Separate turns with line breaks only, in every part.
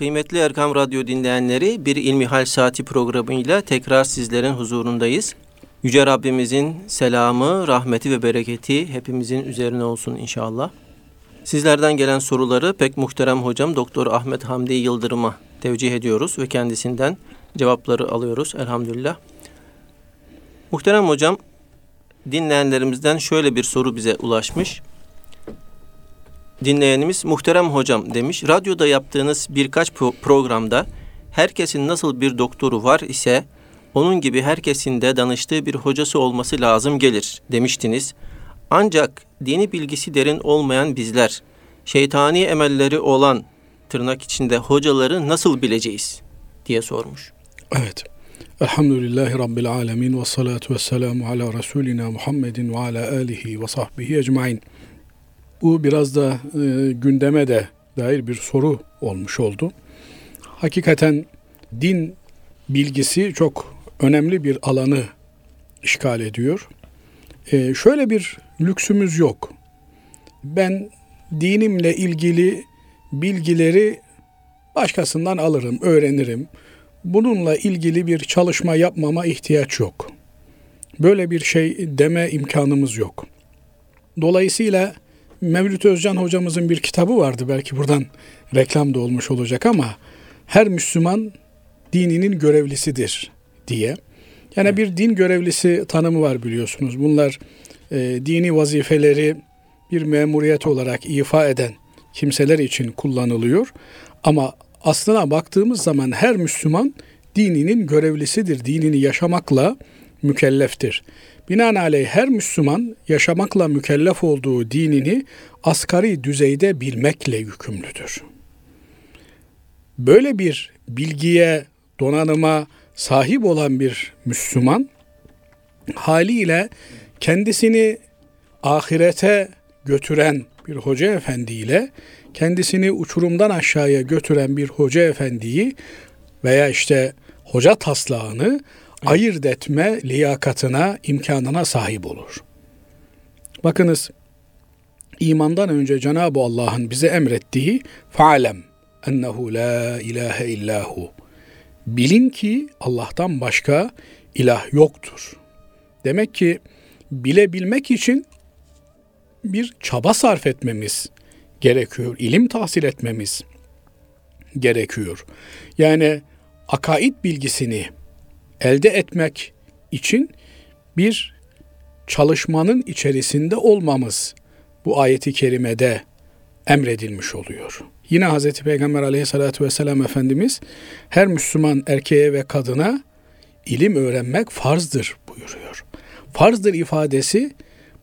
Kıymetli Erkam Radyo dinleyenleri bir İlmihal Saati programıyla tekrar sizlerin huzurundayız. Yüce Rabbimizin selamı, rahmeti ve bereketi hepimizin üzerine olsun inşallah. Sizlerden gelen soruları pek muhterem hocam Doktor Ahmet Hamdi Yıldırım'a tevcih ediyoruz ve kendisinden cevapları alıyoruz elhamdülillah. Muhterem hocam dinleyenlerimizden şöyle bir soru bize ulaşmış dinleyenimiz muhterem hocam demiş. Radyoda yaptığınız birkaç programda herkesin nasıl bir doktoru var ise onun gibi herkesin de danıştığı bir hocası olması lazım gelir demiştiniz. Ancak dini bilgisi derin olmayan bizler, şeytani emelleri olan tırnak içinde hocaları nasıl bileceğiz diye sormuş.
Evet. Elhamdülillahi Rabbil alemin ve salatu ve selamu ala Resulina Muhammedin ve ala alihi ve sahbihi ecmain. Bu biraz da e, gündeme de dair bir soru olmuş oldu. Hakikaten din bilgisi çok önemli bir alanı işgal ediyor. E, şöyle bir lüksümüz yok. Ben dinimle ilgili bilgileri başkasından alırım, öğrenirim. Bununla ilgili bir çalışma yapmama ihtiyaç yok. Böyle bir şey deme imkanımız yok. Dolayısıyla Mevlüt Özcan hocamızın bir kitabı vardı. Belki buradan reklam da olmuş olacak ama her Müslüman dininin görevlisidir diye. Yani evet. bir din görevlisi tanımı var biliyorsunuz. Bunlar e, dini vazifeleri bir memuriyet olarak ifa eden kimseler için kullanılıyor. Ama aslına baktığımız zaman her Müslüman dininin görevlisidir. Dinini yaşamakla mükelleftir. Binaenaleyh her Müslüman yaşamakla mükellef olduğu dinini asgari düzeyde bilmekle yükümlüdür. Böyle bir bilgiye, donanıma sahip olan bir Müslüman haliyle kendisini ahirete götüren bir hoca efendiyle kendisini uçurumdan aşağıya götüren bir hoca efendiyi veya işte hoca taslağını ayırt etme liyakatına, imkanına sahip olur. Bakınız imandan önce Cenab-ı Allah'ın bize emrettiği fa'lem ennehu la ilahe illahu. Bilin ki Allah'tan başka ilah yoktur. Demek ki bilebilmek için bir çaba sarf etmemiz gerekiyor. İlim tahsil etmemiz gerekiyor. Yani akaid bilgisini elde etmek için bir çalışmanın içerisinde olmamız bu ayeti kerimede emredilmiş oluyor. Yine Hz. Peygamber aleyhissalatü vesselam Efendimiz her Müslüman erkeğe ve kadına ilim öğrenmek farzdır buyuruyor. Farzdır ifadesi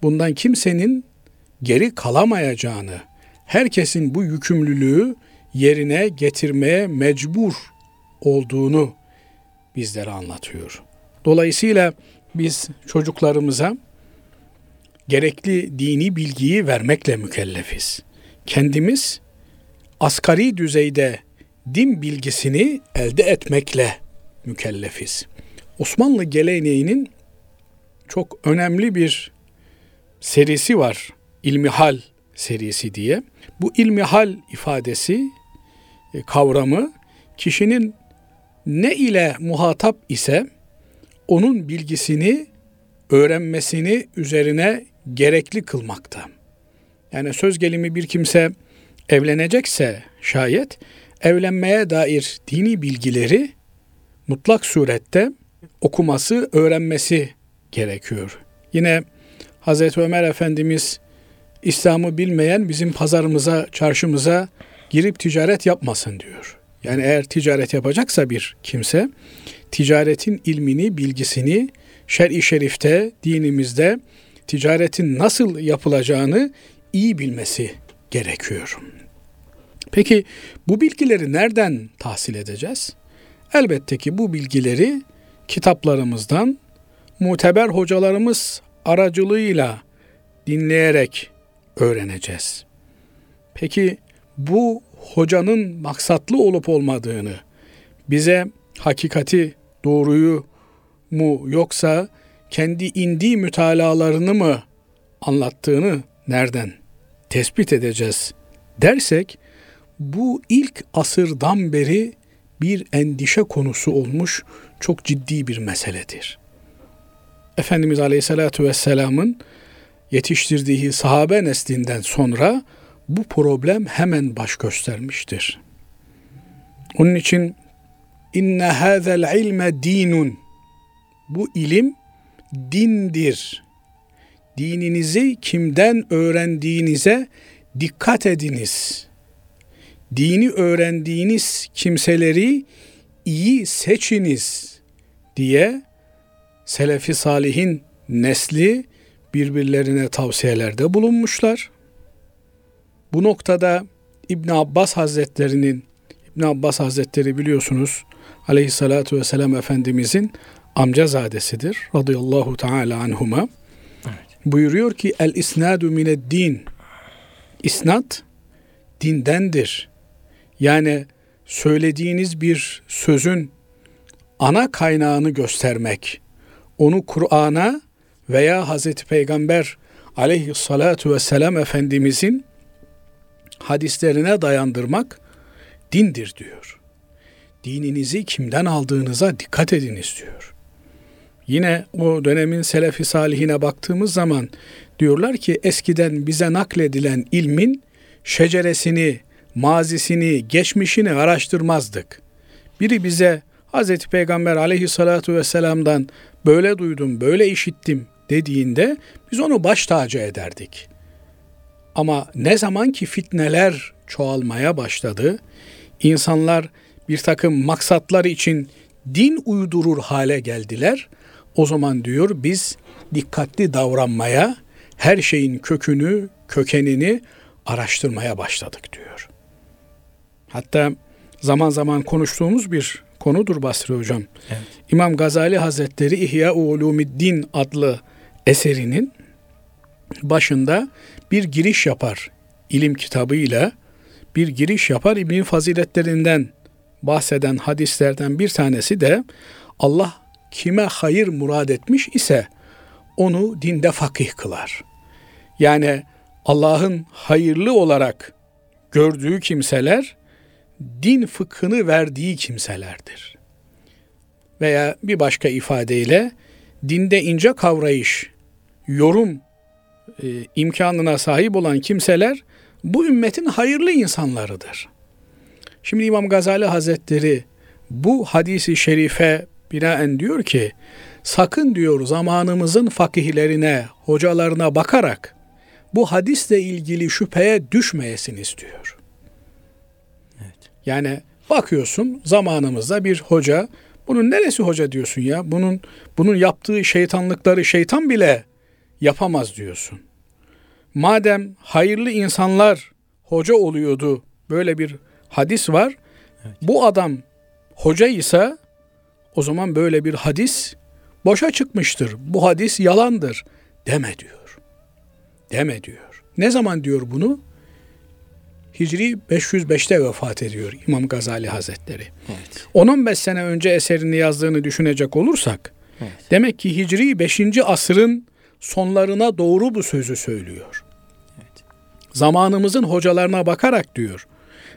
bundan kimsenin geri kalamayacağını, herkesin bu yükümlülüğü yerine getirmeye mecbur olduğunu bizlere anlatıyor. Dolayısıyla biz çocuklarımıza gerekli dini bilgiyi vermekle mükellefiz. Kendimiz asgari düzeyde din bilgisini elde etmekle mükellefiz. Osmanlı geleneğinin çok önemli bir serisi var. İlmihal serisi diye. Bu ilmihal ifadesi, e, kavramı kişinin ne ile muhatap ise onun bilgisini öğrenmesini üzerine gerekli kılmakta. Yani söz gelimi bir kimse evlenecekse şayet evlenmeye dair dini bilgileri mutlak surette okuması, öğrenmesi gerekiyor. Yine Hazreti Ömer Efendimiz İslam'ı bilmeyen bizim pazarımıza, çarşımıza girip ticaret yapmasın diyor. Yani eğer ticaret yapacaksa bir kimse ticaretin ilmini, bilgisini şer'i şerifte, dinimizde ticaretin nasıl yapılacağını iyi bilmesi gerekiyor. Peki bu bilgileri nereden tahsil edeceğiz? Elbette ki bu bilgileri kitaplarımızdan muteber hocalarımız aracılığıyla dinleyerek öğreneceğiz. Peki bu hocanın maksatlı olup olmadığını, bize hakikati, doğruyu mu yoksa kendi indi mütalalarını mı anlattığını nereden tespit edeceğiz dersek bu ilk asırdan beri bir endişe konusu olmuş çok ciddi bir meseledir. Efendimiz Aleyhisselatü Vesselam'ın yetiştirdiği sahabe neslinden sonra bu problem hemen baş göstermiştir. Onun için inne hazel ilme dinun bu ilim dindir. Dininizi kimden öğrendiğinize dikkat ediniz. Dini öğrendiğiniz kimseleri iyi seçiniz diye Selefi Salihin nesli birbirlerine tavsiyelerde bulunmuşlar. Bu noktada İbn Abbas Hazretlerinin İbn Abbas Hazretleri biliyorsunuz Aleyhissalatu vesselam Efendimizin amcazadesidir radıyallahu teala anhuma. Evet. Buyuruyor ki el isnadu mined din. İsnat dindendir. Yani söylediğiniz bir sözün ana kaynağını göstermek, onu Kur'an'a veya Hazreti Peygamber aleyhissalatu vesselam Efendimizin hadislerine dayandırmak dindir diyor. Dininizi kimden aldığınıza dikkat ediniz diyor. Yine o dönemin selefi salihine baktığımız zaman diyorlar ki eskiden bize nakledilen ilmin şeceresini, mazisini, geçmişini araştırmazdık. Biri bize Hz. Peygamber aleyhissalatu vesselam'dan böyle duydum, böyle işittim dediğinde biz onu baş tacı ederdik. Ama ne zaman ki fitneler çoğalmaya başladı, insanlar bir takım maksatlar için din uydurur hale geldiler. O zaman diyor biz dikkatli davranmaya, her şeyin kökünü, kökenini araştırmaya başladık diyor. Hatta zaman zaman konuştuğumuz bir konudur Basri Hocam. Evet. İmam Gazali Hazretleri İhya Ulumiddin adlı eserinin başında bir giriş yapar. ilim kitabıyla bir giriş yapar. İbn faziletlerinden bahseden hadislerden bir tanesi de Allah kime hayır murad etmiş ise onu dinde fakih kılar. Yani Allah'ın hayırlı olarak gördüğü kimseler din fıkhını verdiği kimselerdir. Veya bir başka ifadeyle dinde ince kavrayış, yorum e, imkanına sahip olan kimseler bu ümmetin hayırlı insanlarıdır. Şimdi İmam Gazali Hazretleri bu hadisi şerife binaen diyor ki sakın diyor zamanımızın fakihlerine, hocalarına bakarak bu hadisle ilgili şüpheye düşmeyesiniz diyor. Evet. Yani bakıyorsun zamanımızda bir hoca bunun neresi hoca diyorsun ya? Bunun bunun yaptığı şeytanlıkları şeytan bile yapamaz diyorsun. Madem hayırlı insanlar hoca oluyordu, böyle bir hadis var. Evet. Bu adam hoca ise o zaman böyle bir hadis boşa çıkmıştır. Bu hadis yalandır deme diyor. Deme diyor. Ne zaman diyor bunu? Hicri 505'te vefat ediyor İmam Gazali Hazretleri. Evet. 10-15 sene önce eserini yazdığını düşünecek olursak evet. demek ki Hicri 5. asrın sonlarına doğru bu sözü söylüyor. Evet. Zamanımızın hocalarına bakarak diyor.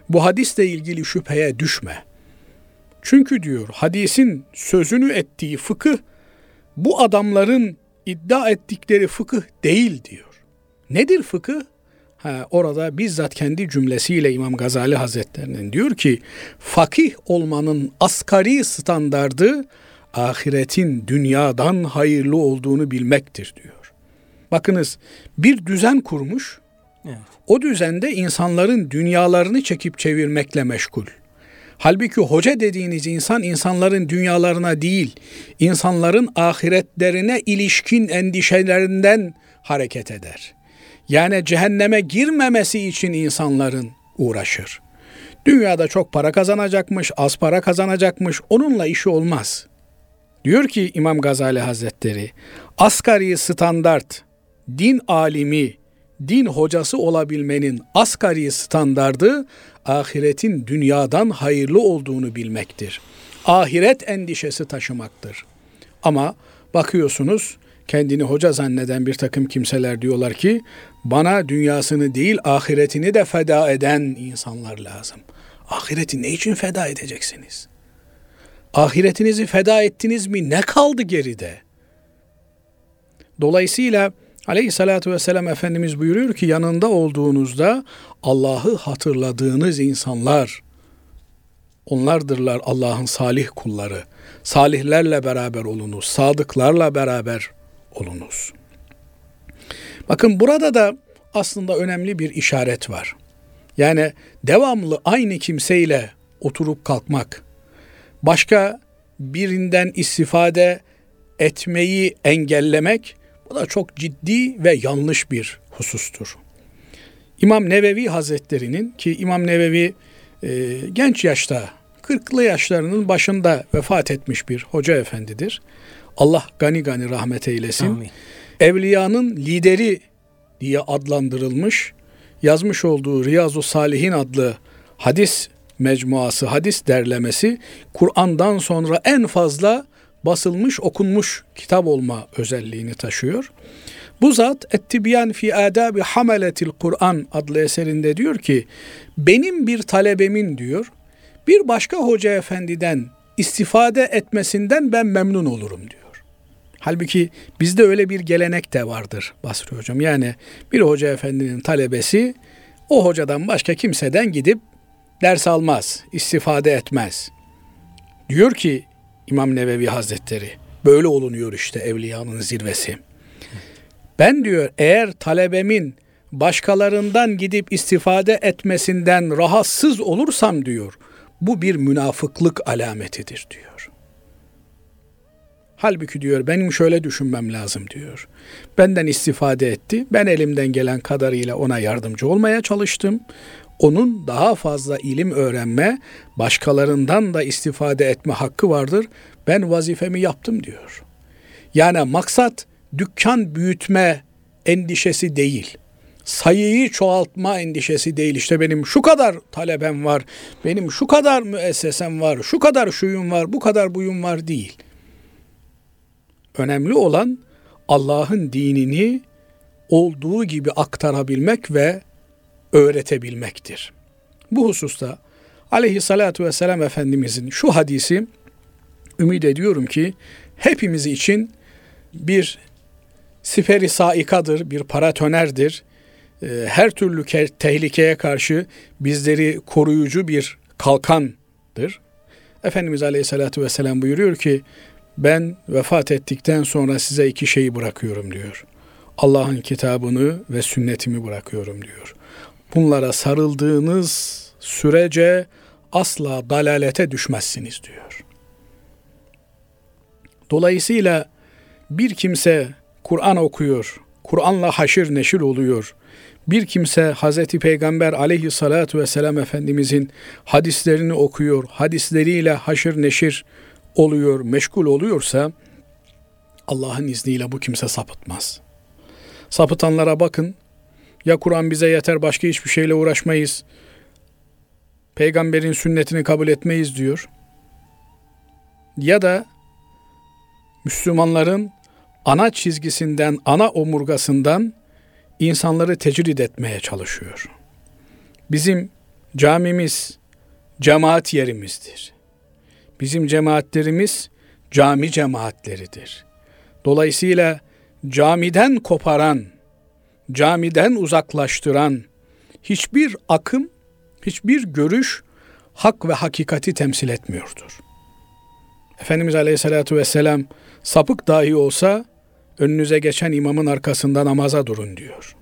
Bu hadisle ilgili şüpheye düşme. Çünkü diyor hadisin sözünü ettiği fıkıh bu adamların iddia ettikleri fıkıh değil diyor. Nedir fıkıh? Ha, orada bizzat kendi cümlesiyle İmam Gazali Hazretlerinin diyor ki fakih olmanın asgari standardı ahiretin dünyadan hayırlı olduğunu bilmektir diyor. Bakınız bir düzen kurmuş. Evet. O düzende insanların dünyalarını çekip çevirmekle meşgul. Halbuki hoca dediğiniz insan insanların dünyalarına değil, insanların ahiretlerine ilişkin endişelerinden hareket eder. Yani cehenneme girmemesi için insanların uğraşır. Dünyada çok para kazanacakmış, az para kazanacakmış, onunla işi olmaz. Diyor ki İmam Gazali Hazretleri, asgari standart, din alimi, din hocası olabilmenin asgari standardı ahiretin dünyadan hayırlı olduğunu bilmektir. Ahiret endişesi taşımaktır. Ama bakıyorsunuz kendini hoca zanneden bir takım kimseler diyorlar ki bana dünyasını değil ahiretini de feda eden insanlar lazım. Ahireti ne için feda edeceksiniz? Ahiretinizi feda ettiniz mi? Ne kaldı geride? Dolayısıyla Aleyhissalatü vesselam Efendimiz buyuruyor ki yanında olduğunuzda Allah'ı hatırladığınız insanlar onlardırlar Allah'ın salih kulları. Salihlerle beraber olunuz, sadıklarla beraber olunuz. Bakın burada da aslında önemli bir işaret var. Yani devamlı aynı kimseyle oturup kalkmak, başka birinden istifade etmeyi engellemek bu da çok ciddi ve yanlış bir husustur. İmam Nevevi Hazretleri'nin ki İmam Nevevi e, genç yaşta 40'lı yaşlarının başında vefat etmiş bir hoca efendidir. Allah gani gani rahmet eylesin. Amin. Evliyanın lideri diye adlandırılmış, yazmış olduğu Riyazu Salihin adlı hadis mecmuası, hadis derlemesi Kur'an'dan sonra en fazla basılmış, okunmuş kitap olma özelliğini taşıyor. Bu zat Ettibyan fi adabi hameletil Kur'an adlı eserinde diyor ki benim bir talebemin diyor bir başka hoca efendiden istifade etmesinden ben memnun olurum diyor. Halbuki bizde öyle bir gelenek de vardır Basri Hocam. Yani bir hoca efendinin talebesi o hocadan başka kimseden gidip ders almaz, istifade etmez. Diyor ki İmam Nevevi Hazretleri, böyle olunuyor işte evliyanın zirvesi. Ben diyor eğer talebemin başkalarından gidip istifade etmesinden rahatsız olursam diyor, bu bir münafıklık alametidir diyor. Halbuki diyor benim şöyle düşünmem lazım diyor. Benden istifade etti. Ben elimden gelen kadarıyla ona yardımcı olmaya çalıştım. Onun daha fazla ilim öğrenme, başkalarından da istifade etme hakkı vardır. Ben vazifemi yaptım diyor. Yani maksat dükkan büyütme endişesi değil sayıyı çoğaltma endişesi değil. İşte benim şu kadar talebem var, benim şu kadar müessesem var, şu kadar şuyum var, bu kadar buyum var değil. Önemli olan Allah'ın dinini olduğu gibi aktarabilmek ve öğretebilmektir. Bu hususta aleyhissalatu vesselam Efendimizin şu hadisi ümit ediyorum ki hepimiz için bir siperi saikadır, bir paratonerdir, ee, her türlü tehlikeye karşı bizleri koruyucu bir kalkandır. Efendimiz Aleyhisselatü Vesselam buyuruyor ki ben vefat ettikten sonra size iki şeyi bırakıyorum diyor. Allah'ın kitabını ve sünnetimi bırakıyorum diyor. Bunlara sarıldığınız sürece asla dalalete düşmezsiniz diyor. Dolayısıyla bir kimse Kur'an okuyor, Kur'an'la haşir neşir oluyor, bir kimse Hazreti Peygamber aleyhissalatu vesselam Efendimizin hadislerini okuyor, hadisleriyle haşır neşir oluyor, meşgul oluyorsa Allah'ın izniyle bu kimse sapıtmaz. Sapıtanlara bakın. Ya Kur'an bize yeter başka hiçbir şeyle uğraşmayız. Peygamberin sünnetini kabul etmeyiz diyor. Ya da Müslümanların ana çizgisinden, ana omurgasından insanları tecrid etmeye çalışıyor. Bizim camimiz cemaat yerimizdir. Bizim cemaatlerimiz cami cemaatleridir. Dolayısıyla camiden koparan, camiden uzaklaştıran hiçbir akım, hiçbir görüş hak ve hakikati temsil etmiyordur. Efendimiz Aleyhisselatü Vesselam sapık dahi olsa önünüze geçen imamın arkasında namaza durun diyor.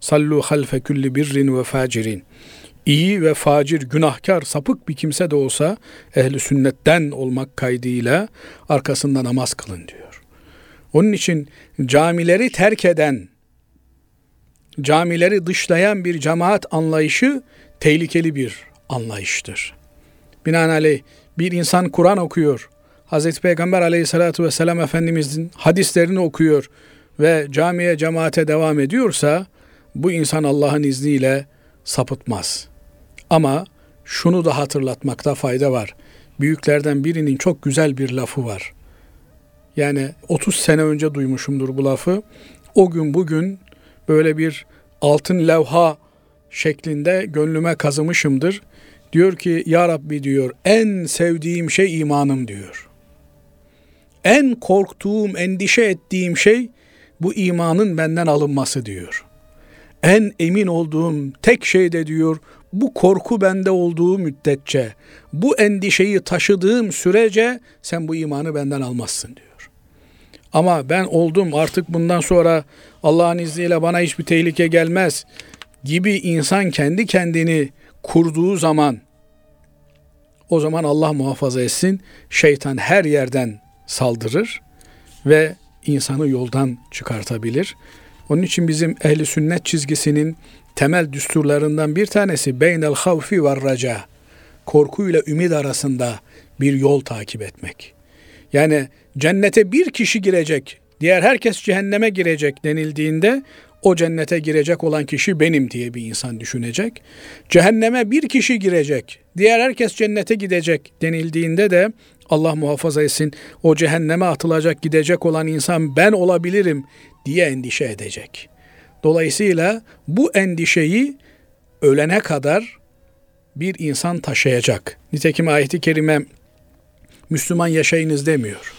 Sallu halfe külli birrin ve facirin. İyi ve facir, günahkar, sapık bir kimse de olsa ehli sünnetten olmak kaydıyla arkasında namaz kılın diyor. Onun için camileri terk eden, camileri dışlayan bir cemaat anlayışı tehlikeli bir anlayıştır. Binaenaleyh bir insan Kur'an okuyor, Hazreti Peygamber aleyhissalatü vesselam Efendimizin hadislerini okuyor ve camiye cemaate devam ediyorsa bu insan Allah'ın izniyle sapıtmaz. Ama şunu da hatırlatmakta fayda var. Büyüklerden birinin çok güzel bir lafı var. Yani 30 sene önce duymuşumdur bu lafı. O gün bugün böyle bir altın levha şeklinde gönlüme kazımışımdır. Diyor ki ya Rabbi diyor en sevdiğim şey imanım diyor. En korktuğum, endişe ettiğim şey bu imanın benden alınması diyor. En emin olduğum tek şey de diyor bu korku bende olduğu müddetçe, bu endişeyi taşıdığım sürece sen bu imanı benden almazsın diyor. Ama ben oldum artık bundan sonra Allah'ın izniyle bana hiçbir tehlike gelmez gibi insan kendi kendini kurduğu zaman o zaman Allah muhafaza etsin şeytan her yerden saldırır ve insanı yoldan çıkartabilir. Onun için bizim ehli sünnet çizgisinin temel düsturlarından bir tanesi beynel havfi ve raca. Korku ile ümit arasında bir yol takip etmek. Yani cennete bir kişi girecek, diğer herkes cehenneme girecek denildiğinde o cennete girecek olan kişi benim diye bir insan düşünecek. Cehenneme bir kişi girecek, diğer herkes cennete gidecek denildiğinde de Allah muhafaza etsin o cehenneme atılacak gidecek olan insan ben olabilirim diye endişe edecek. Dolayısıyla bu endişeyi ölene kadar bir insan taşıyacak. Nitekim ayeti kerime Müslüman yaşayınız demiyor.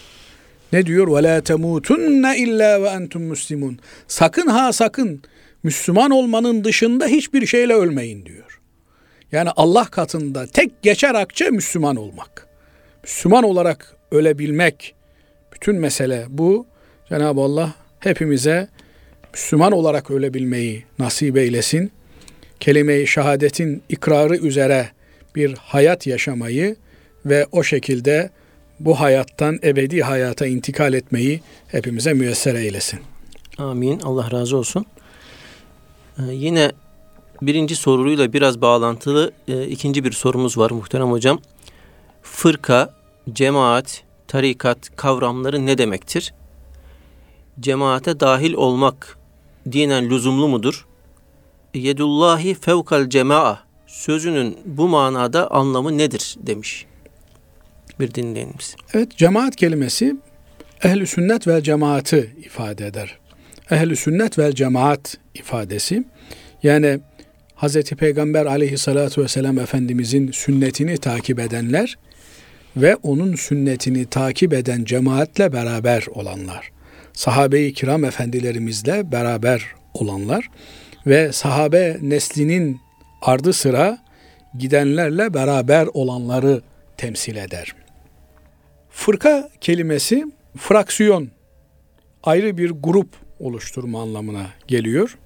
Ne diyor? La temutunne illa ve entum. Sakın ha sakın Müslüman olmanın dışında hiçbir şeyle ölmeyin diyor. Yani Allah katında tek geçer akçe Müslüman olmak. Müslüman olarak ölebilmek bütün mesele bu. Cenab-ı Allah hepimize Müslüman olarak ölebilmeyi nasip eylesin. Kelime-i şehadetin ikrarı üzere bir hayat yaşamayı ve o şekilde bu hayattan ebedi hayata intikal etmeyi hepimize müyesser eylesin.
Amin. Allah razı olsun. Ee, yine birinci soruyla biraz bağlantılı e, ikinci bir sorumuz var muhterem hocam. Fırka, cemaat, tarikat kavramları ne demektir? Cemaate dahil olmak dinen lüzumlu mudur? Yedullahi fevkal cemaa sözünün bu manada anlamı nedir demiş bir dinleyenimiz.
Evet cemaat kelimesi ehli sünnet ve cemaati ifade eder. Ehli sünnet ve cemaat ifadesi yani Hz. Peygamber aleyhissalatu vesselam Efendimizin sünnetini takip edenler ve onun sünnetini takip eden cemaatle beraber olanlar. Sahabe-i kiram efendilerimizle beraber olanlar ve sahabe neslinin ardı sıra gidenlerle beraber olanları temsil eder. Fırka kelimesi fraksiyon, ayrı bir grup oluşturma anlamına geliyor.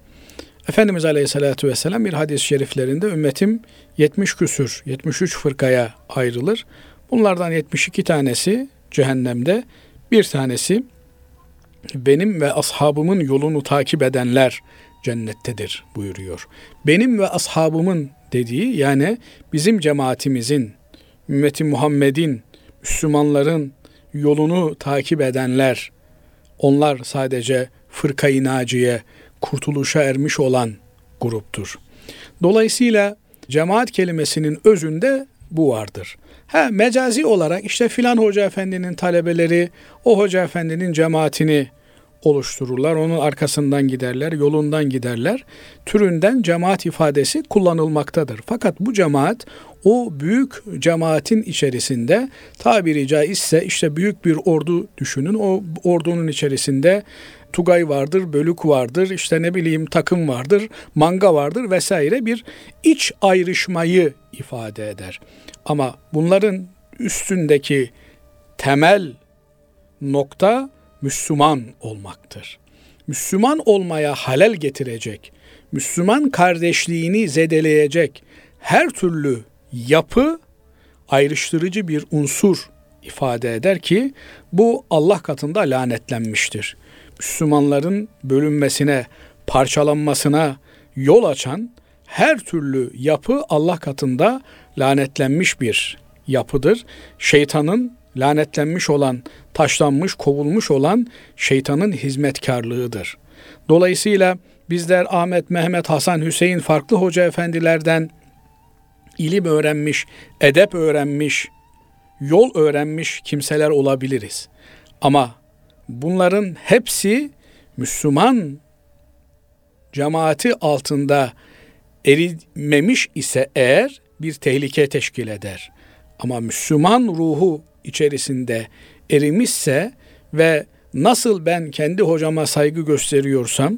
Efendimiz Aleyhisselatü Vesselam bir hadis-i şeriflerinde ümmetim 70 küsür, 73 fırkaya ayrılır. Bunlardan 72 tanesi cehennemde, bir tanesi benim ve ashabımın yolunu takip edenler cennettedir buyuruyor. Benim ve ashabımın dediği yani bizim cemaatimizin, ümmeti Muhammed'in, Müslümanların yolunu takip edenler, onlar sadece fırkayı naciye, kurtuluşa ermiş olan gruptur. Dolayısıyla cemaat kelimesinin özünde bu vardır. Ha mecazi olarak işte filan hoca efendinin talebeleri o hoca efendinin cemaatini oluştururlar. Onun arkasından giderler, yolundan giderler. Türünden cemaat ifadesi kullanılmaktadır. Fakat bu cemaat o büyük cemaatin içerisinde tabiri caizse işte büyük bir ordu düşünün. O ordunun içerisinde Tugay vardır, bölük vardır, işte ne bileyim takım vardır, manga vardır vesaire bir iç ayrışmayı ifade eder. Ama bunların üstündeki temel nokta Müslüman olmaktır. Müslüman olmaya halel getirecek, Müslüman kardeşliğini zedeleyecek her türlü yapı ayrıştırıcı bir unsur ifade eder ki bu Allah katında lanetlenmiştir. Müslümanların bölünmesine, parçalanmasına yol açan her türlü yapı Allah katında lanetlenmiş bir yapıdır. Şeytanın lanetlenmiş olan, taşlanmış, kovulmuş olan şeytanın hizmetkarlığıdır. Dolayısıyla bizler Ahmet, Mehmet, Hasan, Hüseyin farklı hoca efendilerden ilim öğrenmiş, edep öğrenmiş, yol öğrenmiş kimseler olabiliriz. Ama bunların hepsi Müslüman cemaati altında erimemiş ise eğer bir tehlike teşkil eder. Ama Müslüman ruhu içerisinde erimişse ve nasıl ben kendi hocama saygı gösteriyorsam,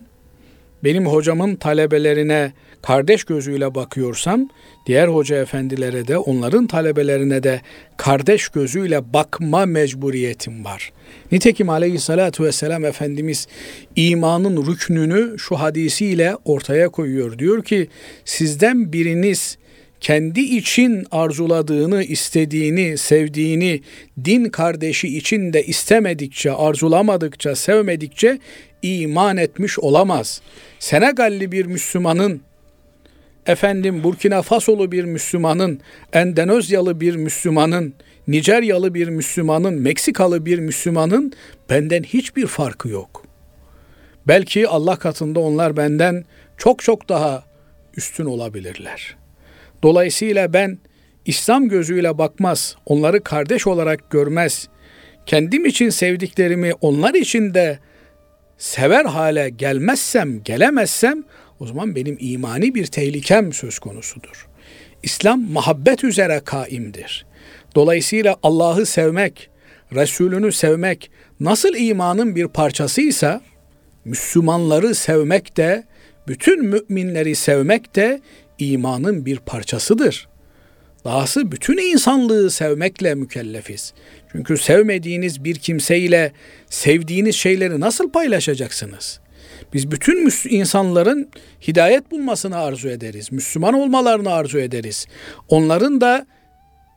benim hocamın talebelerine kardeş gözüyle bakıyorsam, diğer hoca efendilere de onların talebelerine de kardeş gözüyle bakma mecburiyetim var. Nitekim aleyhissalatu vesselam Efendimiz imanın rüknünü şu hadisiyle ortaya koyuyor. Diyor ki sizden biriniz kendi için arzuladığını, istediğini, sevdiğini din kardeşi için de istemedikçe, arzulamadıkça, sevmedikçe iman etmiş olamaz. Senegalli bir Müslümanın efendim Burkina Fasolu bir Müslümanın, Endonezyalı bir Müslümanın, Nijeryalı bir Müslümanın, Meksikalı bir Müslümanın benden hiçbir farkı yok. Belki Allah katında onlar benden çok çok daha üstün olabilirler. Dolayısıyla ben İslam gözüyle bakmaz, onları kardeş olarak görmez. Kendim için sevdiklerimi onlar için de sever hale gelmezsem, gelemezsem o zaman benim imani bir tehlikem söz konusudur. İslam muhabbet üzere kaimdir. Dolayısıyla Allah'ı sevmek, Resulünü sevmek nasıl imanın bir parçasıysa Müslümanları sevmek de, bütün müminleri sevmek de imanın bir parçasıdır. Dahası bütün insanlığı sevmekle mükellefiz. Çünkü sevmediğiniz bir kimseyle sevdiğiniz şeyleri nasıl paylaşacaksınız? Biz bütün insanların hidayet bulmasını arzu ederiz. Müslüman olmalarını arzu ederiz. Onların da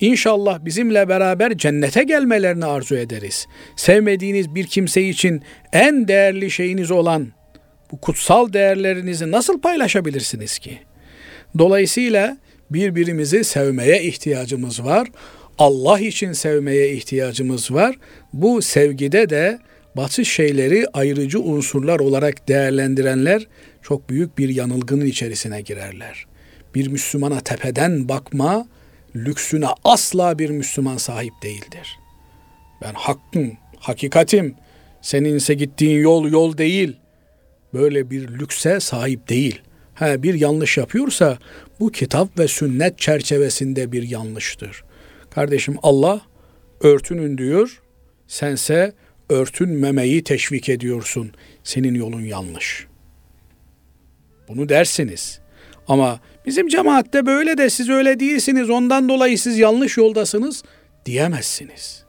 İnşallah bizimle beraber cennete gelmelerini arzu ederiz. Sevmediğiniz bir kimse için en değerli şeyiniz olan bu kutsal değerlerinizi nasıl paylaşabilirsiniz ki? Dolayısıyla birbirimizi sevmeye ihtiyacımız var. Allah için sevmeye ihtiyacımız var. Bu sevgide de batı şeyleri ayrıcı unsurlar olarak değerlendirenler çok büyük bir yanılgının içerisine girerler. Bir Müslümana tepeden bakma lüksüne asla bir Müslüman sahip değildir. Ben hakkım, hakikatim, seninse gittiğin yol yol değil. Böyle bir lükse sahip değil. Ha, bir yanlış yapıyorsa bu kitap ve sünnet çerçevesinde bir yanlıştır. Kardeşim Allah örtünün diyor, sense örtünmemeyi teşvik ediyorsun. Senin yolun yanlış. Bunu dersiniz. Ama bizim cemaatte böyle de siz öyle değilsiniz ondan dolayı siz yanlış yoldasınız diyemezsiniz.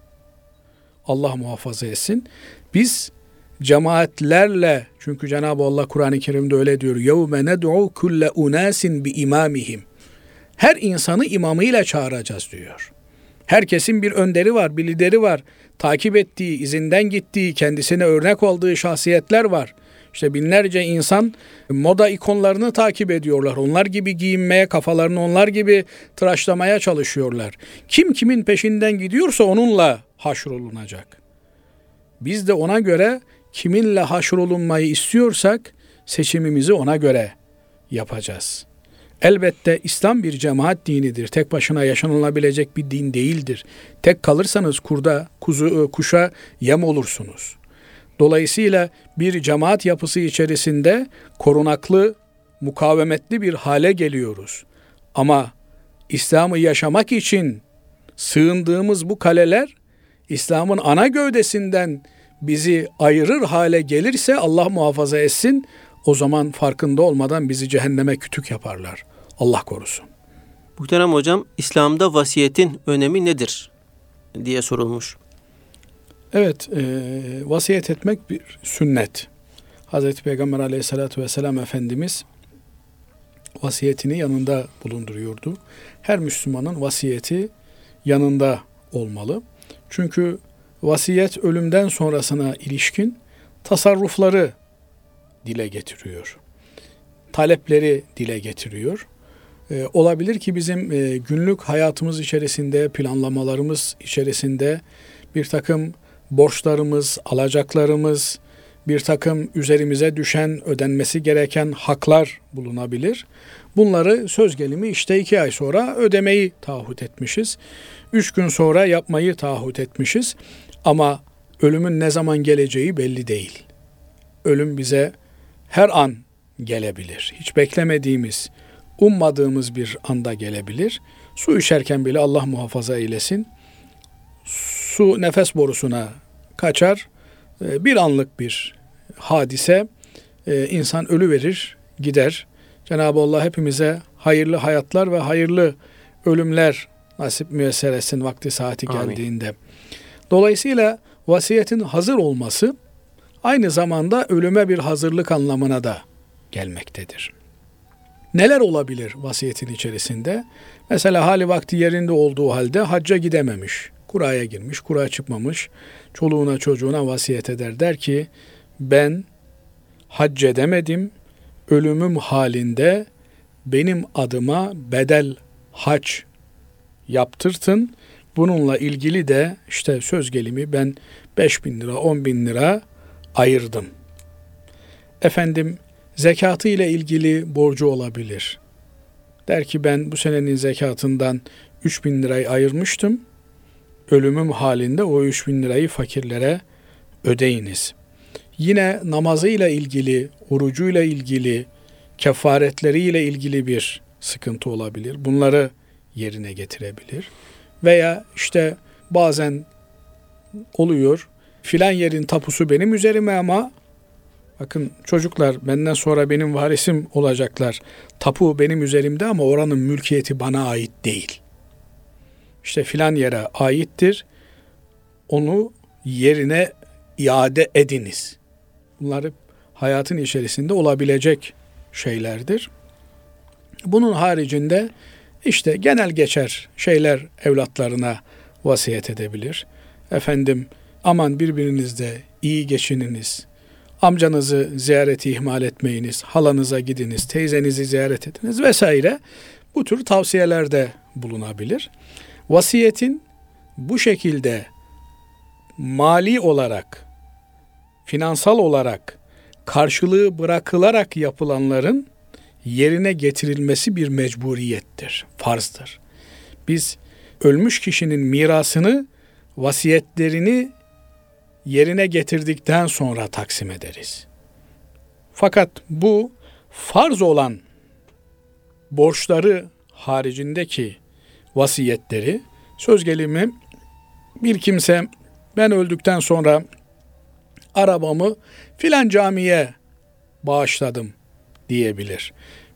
Allah muhafaza etsin. Biz cemaatlerle çünkü Cenab-ı Allah Kur'an-ı Kerim'de öyle diyor. Yevme ned'u kulle unasin bi imamihim. Her insanı imamıyla çağıracağız diyor. Herkesin bir önderi var, bir lideri var. Takip ettiği, izinden gittiği, kendisine örnek aldığı şahsiyetler var. İşte binlerce insan moda ikonlarını takip ediyorlar. Onlar gibi giyinmeye, kafalarını onlar gibi tıraşlamaya çalışıyorlar. Kim kimin peşinden gidiyorsa onunla haşrolunacak. Biz de ona göre kiminle haşrolunmayı istiyorsak seçimimizi ona göre yapacağız. Elbette İslam bir cemaat dinidir. Tek başına yaşanılabilecek bir din değildir. Tek kalırsanız kurda, kuzu, kuşa yem olursunuz. Dolayısıyla bir cemaat yapısı içerisinde korunaklı, mukavemetli bir hale geliyoruz. Ama İslam'ı yaşamak için sığındığımız bu kaleler İslam'ın ana gövdesinden bizi ayırır hale gelirse Allah muhafaza etsin o zaman farkında olmadan bizi cehenneme kütük yaparlar. Allah korusun.
Muhterem hocam İslam'da vasiyetin önemi nedir diye sorulmuş.
Evet, e, vasiyet etmek bir sünnet. Hazreti Peygamber aleyhissalatü vesselam Efendimiz vasiyetini yanında bulunduruyordu. Her Müslümanın vasiyeti yanında olmalı. Çünkü vasiyet ölümden sonrasına ilişkin tasarrufları dile getiriyor. Talepleri dile getiriyor. Ee, olabilir ki bizim e, günlük hayatımız içerisinde, planlamalarımız içerisinde bir takım borçlarımız, alacaklarımız, bir takım üzerimize düşen, ödenmesi gereken haklar bulunabilir. Bunları söz gelimi işte iki ay sonra ödemeyi taahhüt etmişiz. Üç gün sonra yapmayı taahhüt etmişiz. Ama ölümün ne zaman geleceği belli değil. Ölüm bize her an gelebilir. Hiç beklemediğimiz, ummadığımız bir anda gelebilir. Su içerken bile Allah muhafaza eylesin. Su nefes borusuna kaçar. Ee, bir anlık bir hadise e, insan ölü verir, gider. Cenab-ı Allah hepimize hayırlı hayatlar ve hayırlı ölümler nasip müyesser etsin vakti saati
Amin.
Dolayısıyla vasiyetin hazır olması aynı zamanda ölüme bir hazırlık anlamına da gelmektedir. Neler olabilir vasiyetin içerisinde? Mesela hali vakti yerinde olduğu halde hacca gidememiş, kuraya girmiş, kura çıkmamış, çoluğuna çocuğuna vasiyet eder. Der ki ben hac edemedim, ölümüm halinde benim adıma bedel hac yaptırtın. Bununla ilgili de işte söz gelimi ben 5 bin lira 10 bin lira ayırdım. Efendim zekatı ile ilgili borcu olabilir. Der ki ben bu senenin zekatından 3 bin lirayı ayırmıştım. Ölümüm halinde o 3 bin lirayı fakirlere ödeyiniz. Yine namazıyla ilgili, orucuyla ilgili, kefaretleriyle ilgili bir sıkıntı olabilir. Bunları yerine getirebilir. Veya işte bazen oluyor filan yerin tapusu benim üzerime ama bakın çocuklar benden sonra benim varisim olacaklar. Tapu benim üzerimde ama oranın mülkiyeti bana ait değil. İşte filan yere aittir. Onu yerine iade ediniz. Bunlar hep hayatın içerisinde olabilecek şeylerdir. Bunun haricinde işte genel geçer şeyler evlatlarına vasiyet edebilir. Efendim aman birbirinizde iyi geçininiz. Amcanızı ziyareti ihmal etmeyiniz. Halanıza gidiniz, teyzenizi ziyaret ediniz vesaire. Bu tür tavsiyelerde bulunabilir. Vasiyetin bu şekilde mali olarak, finansal olarak karşılığı bırakılarak yapılanların yerine getirilmesi bir mecburiyettir, farzdır. Biz ölmüş kişinin mirasını, vasiyetlerini yerine getirdikten sonra taksim ederiz. Fakat bu farz olan borçları haricindeki vasiyetleri söz gelimi bir kimse ben öldükten sonra arabamı filan camiye bağışladım diyebilir.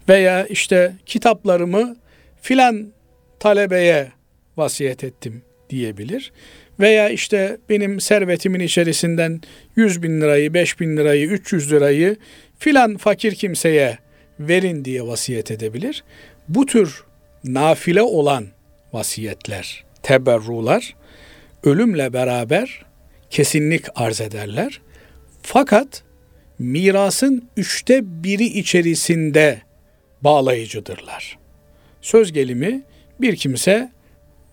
Veya işte kitaplarımı filan talebeye vasiyet ettim diyebilir. Veya işte benim servetimin içerisinden 100 bin lirayı, 5 bin lirayı, 300 lirayı filan fakir kimseye verin diye vasiyet edebilir. Bu tür nafile olan vasiyetler, teberrular ölümle beraber kesinlik arz ederler. Fakat mirasın üçte biri içerisinde bağlayıcıdırlar. Söz gelimi bir kimse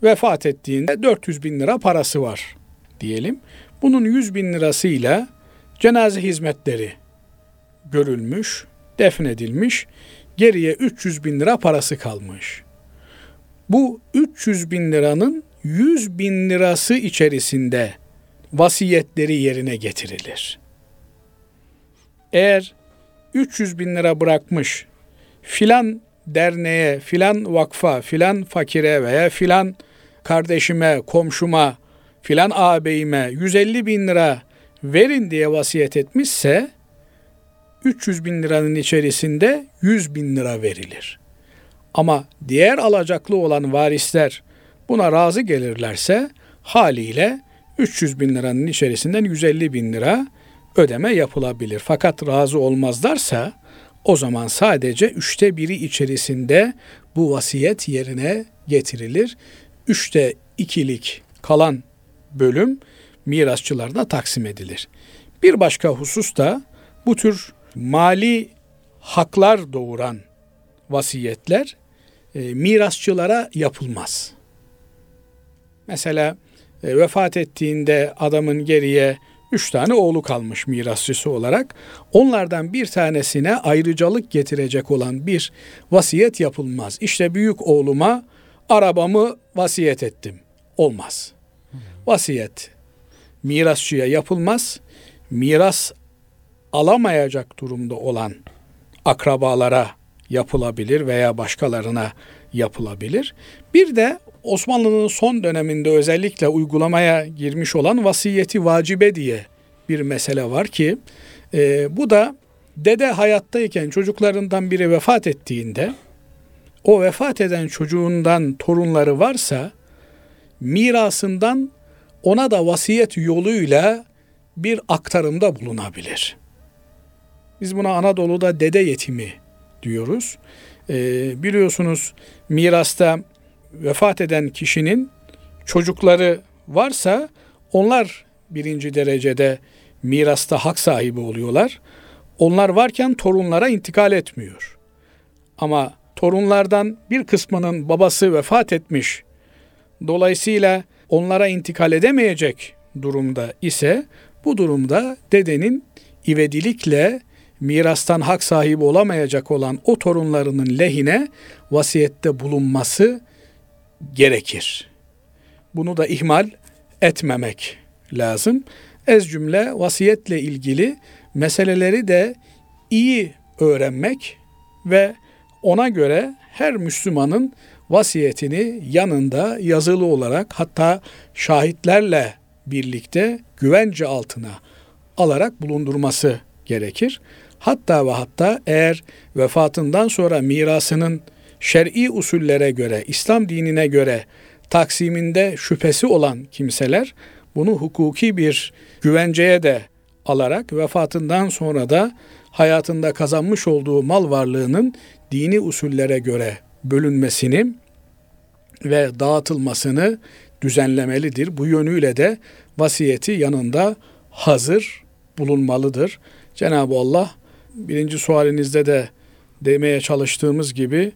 vefat ettiğinde 400 bin lira parası var diyelim. Bunun 100 bin lirasıyla cenaze hizmetleri görülmüş, defnedilmiş, geriye 300 bin lira parası kalmış. Bu 300 bin liranın 100 bin lirası içerisinde vasiyetleri yerine getirilir. Eğer 300 bin lira bırakmış filan derneğe, filan vakfa, filan fakire veya filan kardeşime, komşuma, filan ağabeyime 150 bin lira verin diye vasiyet etmişse 300 bin liranın içerisinde 100 bin lira verilir. Ama diğer alacaklı olan varisler buna razı gelirlerse haliyle 300 bin liranın içerisinden 150 bin lira ödeme yapılabilir. Fakat razı olmazlarsa o zaman sadece üçte biri içerisinde bu vasiyet yerine getirilir. Üçte ikilik kalan bölüm mirasçılarına taksim edilir. Bir başka husus da bu tür mali haklar doğuran vasiyetler e, mirasçılara yapılmaz. Mesela e, vefat ettiğinde adamın geriye üç tane oğlu kalmış mirasçısı olarak. Onlardan bir tanesine ayrıcalık getirecek olan bir vasiyet yapılmaz. İşte büyük oğluma arabamı vasiyet ettim. Olmaz. Vasiyet mirasçıya yapılmaz. Miras alamayacak durumda olan akrabalara yapılabilir veya başkalarına yapılabilir. Bir de Osmanlı'nın son döneminde özellikle uygulamaya girmiş olan vasiyeti vacibe diye bir mesele var ki e, bu da dede hayattayken çocuklarından biri vefat ettiğinde o vefat eden çocuğundan torunları varsa mirasından ona da vasiyet yoluyla bir aktarımda bulunabilir. Biz buna Anadolu'da dede yetimi diyoruz. Ee, biliyorsunuz mirasta vefat eden kişinin çocukları varsa onlar birinci derecede mirasta hak sahibi oluyorlar. Onlar varken torunlara intikal etmiyor. Ama torunlardan bir kısmının babası vefat etmiş. Dolayısıyla onlara intikal edemeyecek durumda ise bu durumda dedenin ivedilikle mirastan hak sahibi olamayacak olan o torunlarının lehine vasiyette bulunması gerekir. Bunu da ihmal etmemek lazım. Ez cümle vasiyetle ilgili meseleleri de iyi öğrenmek ve ona göre her Müslümanın vasiyetini yanında yazılı olarak hatta şahitlerle birlikte güvence altına alarak bulundurması gerekir. Hatta ve hatta eğer vefatından sonra mirasının şer'i usullere göre, İslam dinine göre taksiminde şüphesi olan kimseler bunu hukuki bir güvenceye de alarak vefatından sonra da hayatında kazanmış olduğu mal varlığının dini usullere göre bölünmesini ve dağıtılmasını düzenlemelidir. Bu yönüyle de vasiyeti yanında hazır bulunmalıdır. Cenab-ı Allah birinci sualinizde de demeye çalıştığımız gibi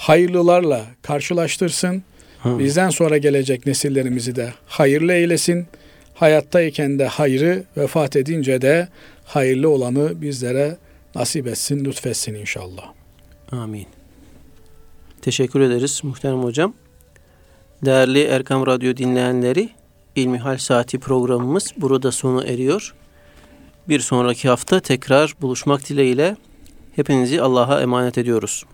hayırlılarla karşılaştırsın.
Hı.
Bizden sonra gelecek nesillerimizi de hayırlı eylesin. Hayattayken de hayrı, vefat edince de hayırlı olanı bizlere nasip etsin, lütfetsin inşallah.
Amin. Teşekkür ederiz muhterem hocam. Değerli Erkam Radyo dinleyenleri, İlmihal Saati programımız burada sona eriyor. Bir sonraki hafta tekrar buluşmak dileğiyle hepinizi Allah'a emanet ediyoruz.